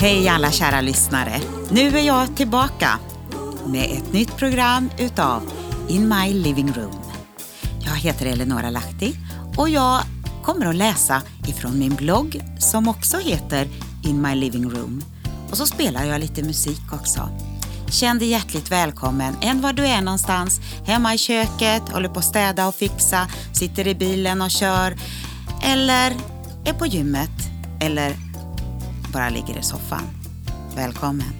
Hej alla kära lyssnare! Nu är jag tillbaka med ett nytt program utav In My Living Room. Jag heter Eleonora Lahti och jag kommer att läsa ifrån min blogg som också heter In My Living Room. Och så spelar jag lite musik också. Känn dig hjärtligt välkommen, än var du är någonstans. Hemma i köket, håller på att städa och fixa, sitter i bilen och kör. Eller är på gymmet. Eller bara ligger i soffan. Välkommen.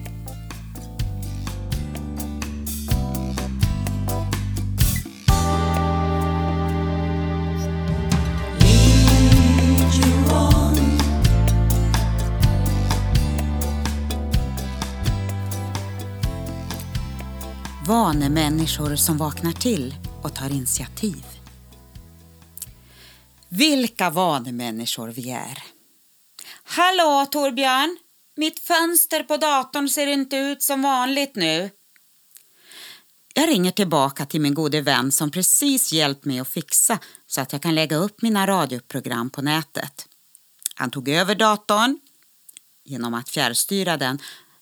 Vanemänniskor som vaknar till och tar initiativ. Vilka vanemänniskor vi är. Hallå Torbjörn! Mitt fönster på datorn ser inte ut som vanligt nu. Jag ringer tillbaka till min gode vän som precis hjälpt mig att fixa så att jag kan lägga upp mina radioprogram på nätet. Han tog över datorn genom att fjärrstyra den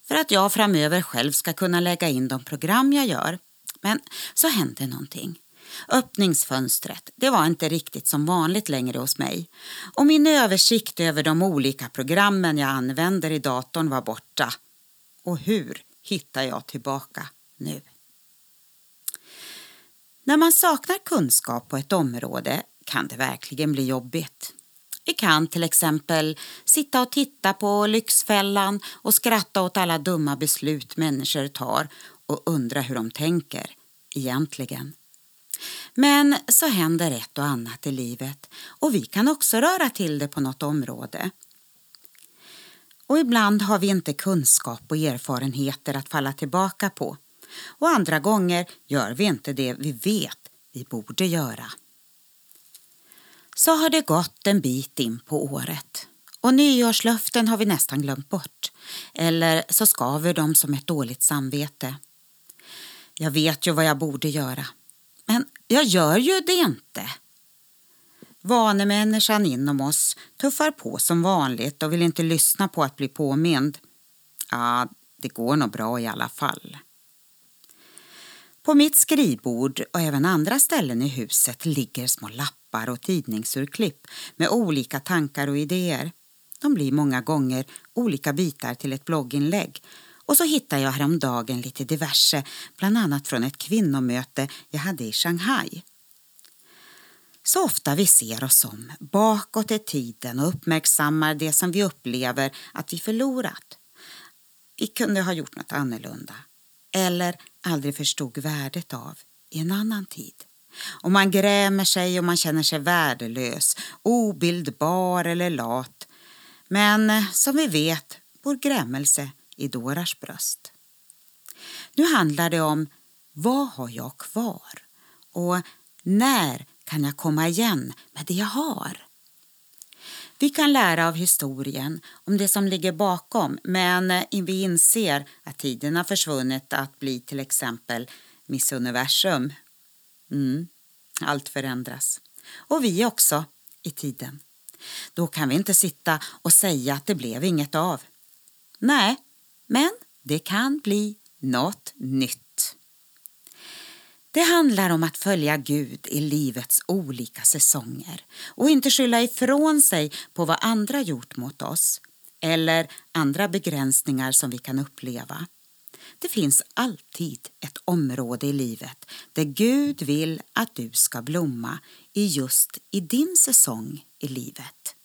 för att jag framöver själv ska kunna lägga in de program jag gör. Men så hände någonting. Öppningsfönstret, det var inte riktigt som vanligt längre hos mig. Och min översikt över de olika programmen jag använder i datorn var borta. Och hur hittar jag tillbaka nu? När man saknar kunskap på ett område kan det verkligen bli jobbigt. Vi kan till exempel sitta och titta på Lyxfällan och skratta åt alla dumma beslut människor tar och undra hur de tänker egentligen. Men så händer ett och annat i livet och vi kan också röra till det på något område. Och ibland har vi inte kunskap och erfarenheter att falla tillbaka på. Och andra gånger gör vi inte det vi vet vi borde göra. Så har det gått en bit in på året och nyårslöften har vi nästan glömt bort. Eller så skaver de som ett dåligt samvete. Jag vet ju vad jag borde göra men jag gör ju det inte. Vanemänniskan inom oss tuffar på som vanligt och vill inte lyssna på att bli påmind. Ja, det går nog bra i alla fall. På mitt skrivbord och även andra ställen i huset ligger små lappar och tidningsurklipp med olika tankar och idéer. De blir många gånger olika bitar till ett blogginlägg och så hittade jag häromdagen lite diverse, bland annat från ett kvinnomöte jag hade i Shanghai. Så ofta vi ser oss om bakåt i tiden och uppmärksammar det som vi upplever att vi förlorat. Vi kunde ha gjort något annorlunda eller aldrig förstod värdet av i en annan tid. Och man grämer sig och man känner sig värdelös, obildbar eller lat. Men som vi vet bor grämelse i Doras bröst. Nu handlar det om vad har jag kvar och när kan jag komma igen med det jag har? Vi kan lära av historien om det som ligger bakom men eh, vi inser att tiden har försvunnit att bli till exempel Miss Universum. Mm, allt förändras. Och vi också i tiden. Då kan vi inte sitta och säga att det blev inget av. Nej, men det kan bli något nytt. Det handlar om att följa Gud i livets olika säsonger och inte skylla ifrån sig på vad andra gjort mot oss eller andra begränsningar som vi kan uppleva. Det finns alltid ett område i livet där Gud vill att du ska blomma i just i din säsong i livet.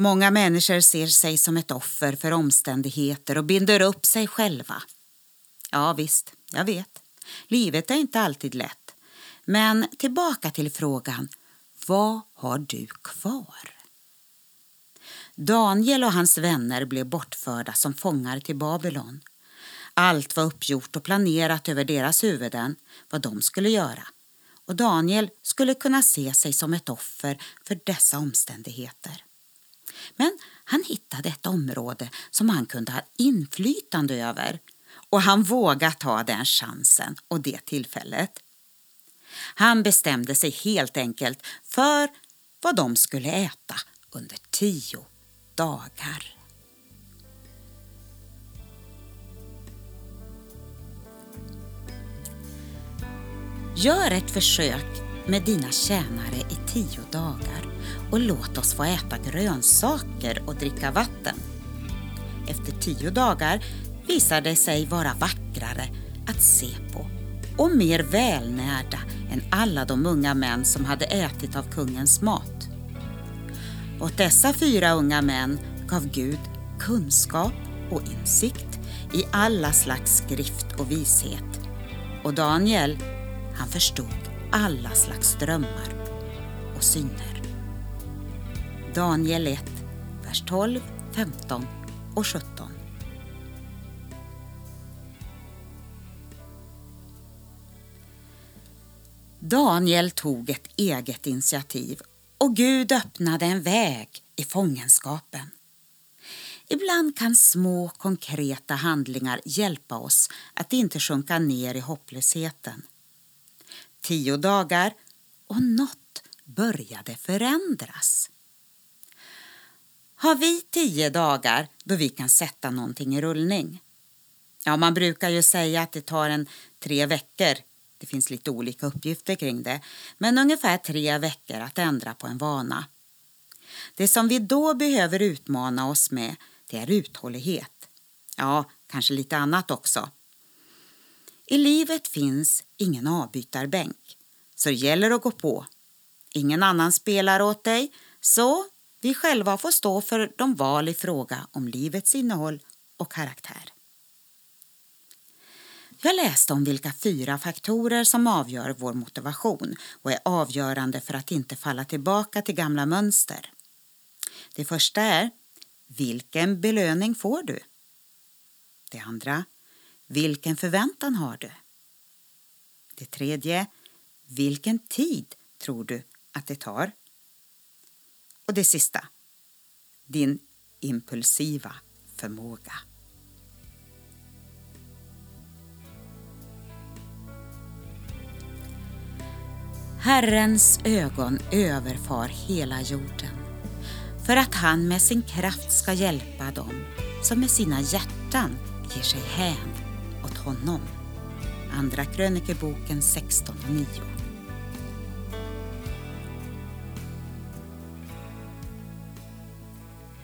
Många människor ser sig som ett offer för omständigheter och binder upp sig själva. Ja visst, jag vet. Livet är inte alltid lätt. Men tillbaka till frågan, vad har du kvar? Daniel och hans vänner blev bortförda som fångar till Babylon. Allt var uppgjort och planerat över deras huvuden vad de skulle göra och Daniel skulle kunna se sig som ett offer för dessa omständigheter. Men han hittade ett område som han kunde ha inflytande över och han vågade ta den chansen och det tillfället. Han bestämde sig helt enkelt för vad de skulle äta under tio dagar. Gör ett försök med dina tjänare i tio dagar och låt oss få äta grönsaker och dricka vatten. Efter tio dagar visar det sig vara vackrare att se på och mer välnärda än alla de unga män som hade ätit av kungens mat. Åt dessa fyra unga män gav Gud kunskap och insikt i alla slags skrift och vishet. Och Daniel, han förstod alla slags drömmar och syner. Daniel 1, vers 12, 15 och 17. Daniel tog ett eget initiativ och Gud öppnade en väg i fångenskapen. Ibland kan små konkreta handlingar hjälpa oss att inte sjunka ner i hopplösheten. Tio dagar och något började förändras. Har vi tio dagar då vi kan sätta någonting i rullning? Ja, man brukar ju säga att det tar en tre veckor det finns lite olika uppgifter kring det, men ungefär tre veckor att ändra på en vana. Det som vi då behöver utmana oss med, det är uthållighet. Ja, kanske lite annat också. I livet finns ingen avbytarbänk, så det gäller att gå på. Ingen annan spelar åt dig, så vi själva får stå för de val i fråga om livets innehåll och karaktär. Jag läste om vilka fyra faktorer som avgör vår motivation och är avgörande för att inte falla tillbaka till gamla mönster. Det första är vilken belöning får du? Det andra vilken förväntan har du? Det tredje vilken tid tror du att det tar? Och det sista din impulsiva förmåga. Herrens ögon överfar hela jorden för att han med sin kraft ska hjälpa dem som med sina hjärtan ger sig hän honom. Andra krönikeboken 16.9.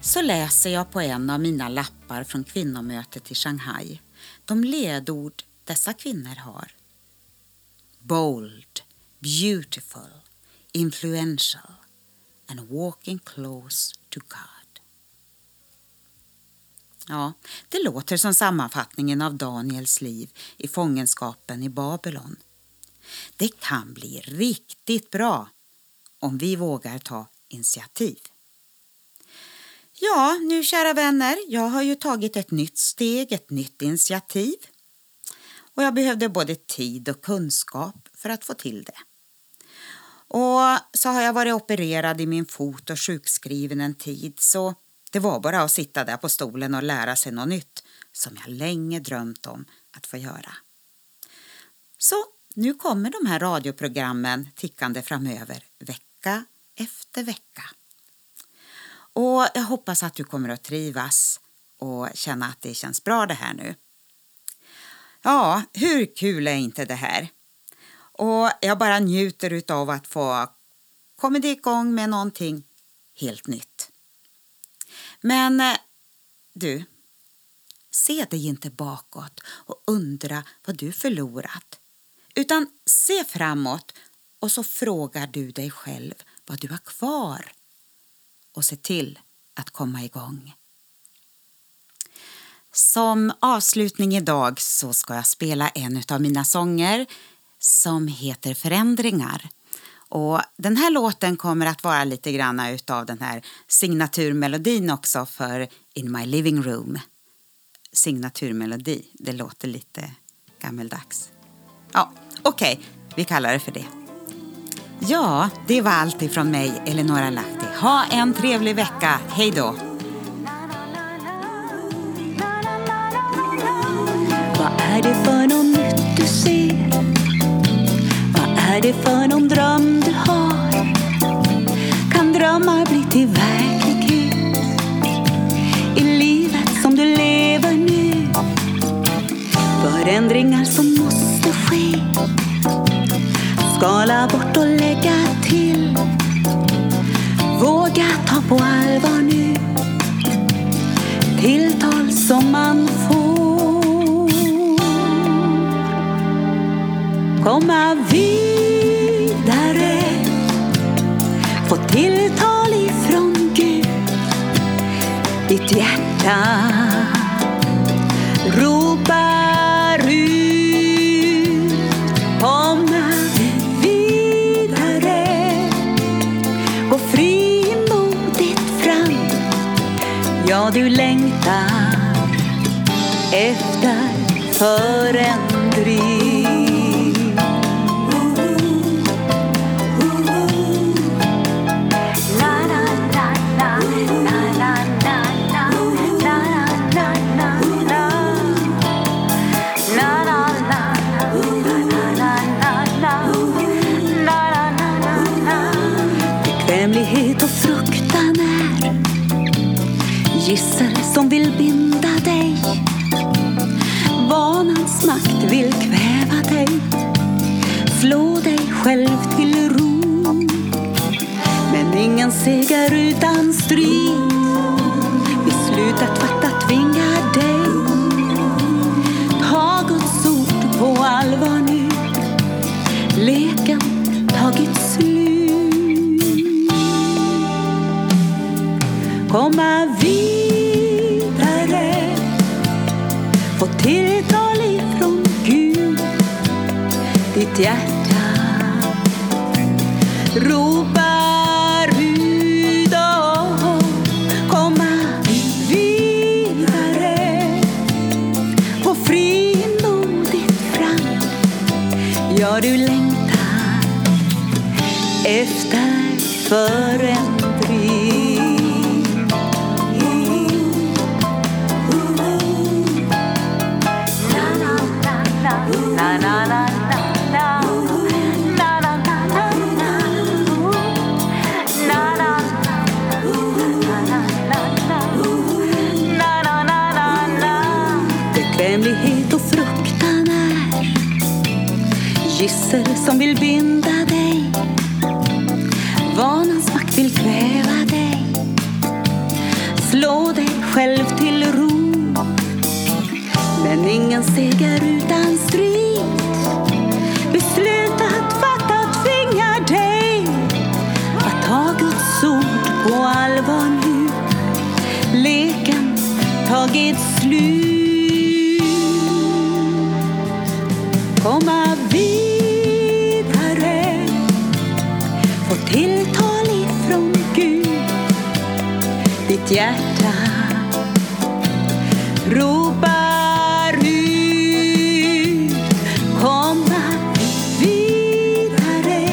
Så läser jag på en av mina lappar från kvinnomötet i Shanghai de ledord dessa kvinnor har. Bold, beautiful, influential and walking close to God. Ja, det låter som sammanfattningen av Daniels liv i fångenskapen i Babylon. Det kan bli riktigt bra om vi vågar ta initiativ. Ja, nu kära vänner, jag har ju tagit ett nytt steg, ett nytt initiativ. Och jag behövde både tid och kunskap för att få till det. Och så har jag varit opererad i min fot och sjukskriven en tid så det var bara att sitta där på stolen och lära sig något nytt som jag länge drömt om att få göra. Så nu kommer de här radioprogrammen tickande framöver vecka efter vecka. Och jag hoppas att du kommer att trivas och känna att det känns bra det här nu. Ja, hur kul är inte det här? Och jag bara njuter av att få komma igång med någonting helt nytt. Men eh, du, se dig inte bakåt och undra vad du förlorat. Utan se framåt och så frågar du dig själv vad du har kvar och se till att komma igång. Som avslutning idag så ska jag spela en av mina sånger som heter Förändringar. Och den här låten kommer att vara lite grann utav den här signaturmelodin också för In My Living Room. Signaturmelodi, det låter lite gammeldags. Ja, okej, okay, vi kallar det för det. Ja, det var allt ifrån mig, Eleonora Lahti. Ha en trevlig vecka. Hej då! Vad är det för något nytt du ser? Vad är det för någon dröm du har? Kan drömmar bli till verklighet? I livet som du lever nu? Förändringar som måste ske skala bort och lägga till. Våga ta på allvar nu tilltal som man får. Komma hjärta ropar ut. Komma vidare, gå frimodigt fram. Ja, du längtar efter förändring. Binda dig. Vanans makt vill kväva dig. Slå dig själv till ro. Men ingen seger utan strid. Beslutet fattat tvingar dig. Ta Guds ord på allvar nu. Leken tagit slut. Komma vidare. Få tilltal ifrån Gud. Ditt hjärta ropar ut. och Komma vidare. på frimodigt fram. Ja, du längtar efter förändring. Bekvämlighet och fruktan är gissel som vill binda dig. Vanans makt vill kväva dig. Slå dig själv till ro. Men ingen seger utan strid. Beslutat fatta tvingar dig att ta Guds ord på allvar nu. Leken tagit slut. Komma vidare. Få tilltal ifrån Gud. Ditt hjärta ropar ut. Komma vidare.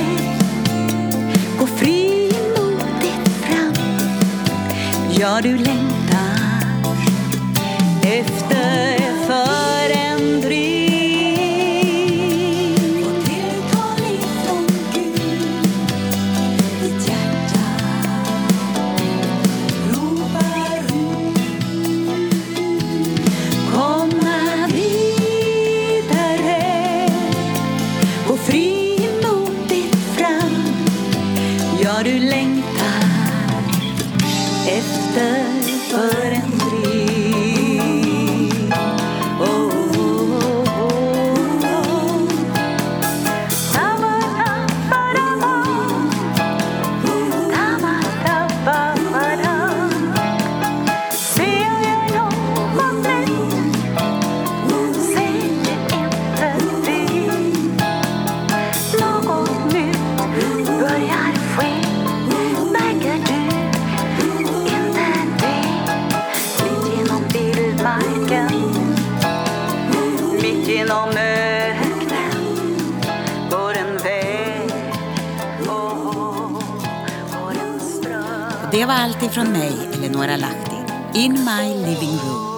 Gå frimodigt fram. Ja, du längtar efter efter förändring. en går en ström Det var allt ifrån mig, Eleonora Lahti. In my living room.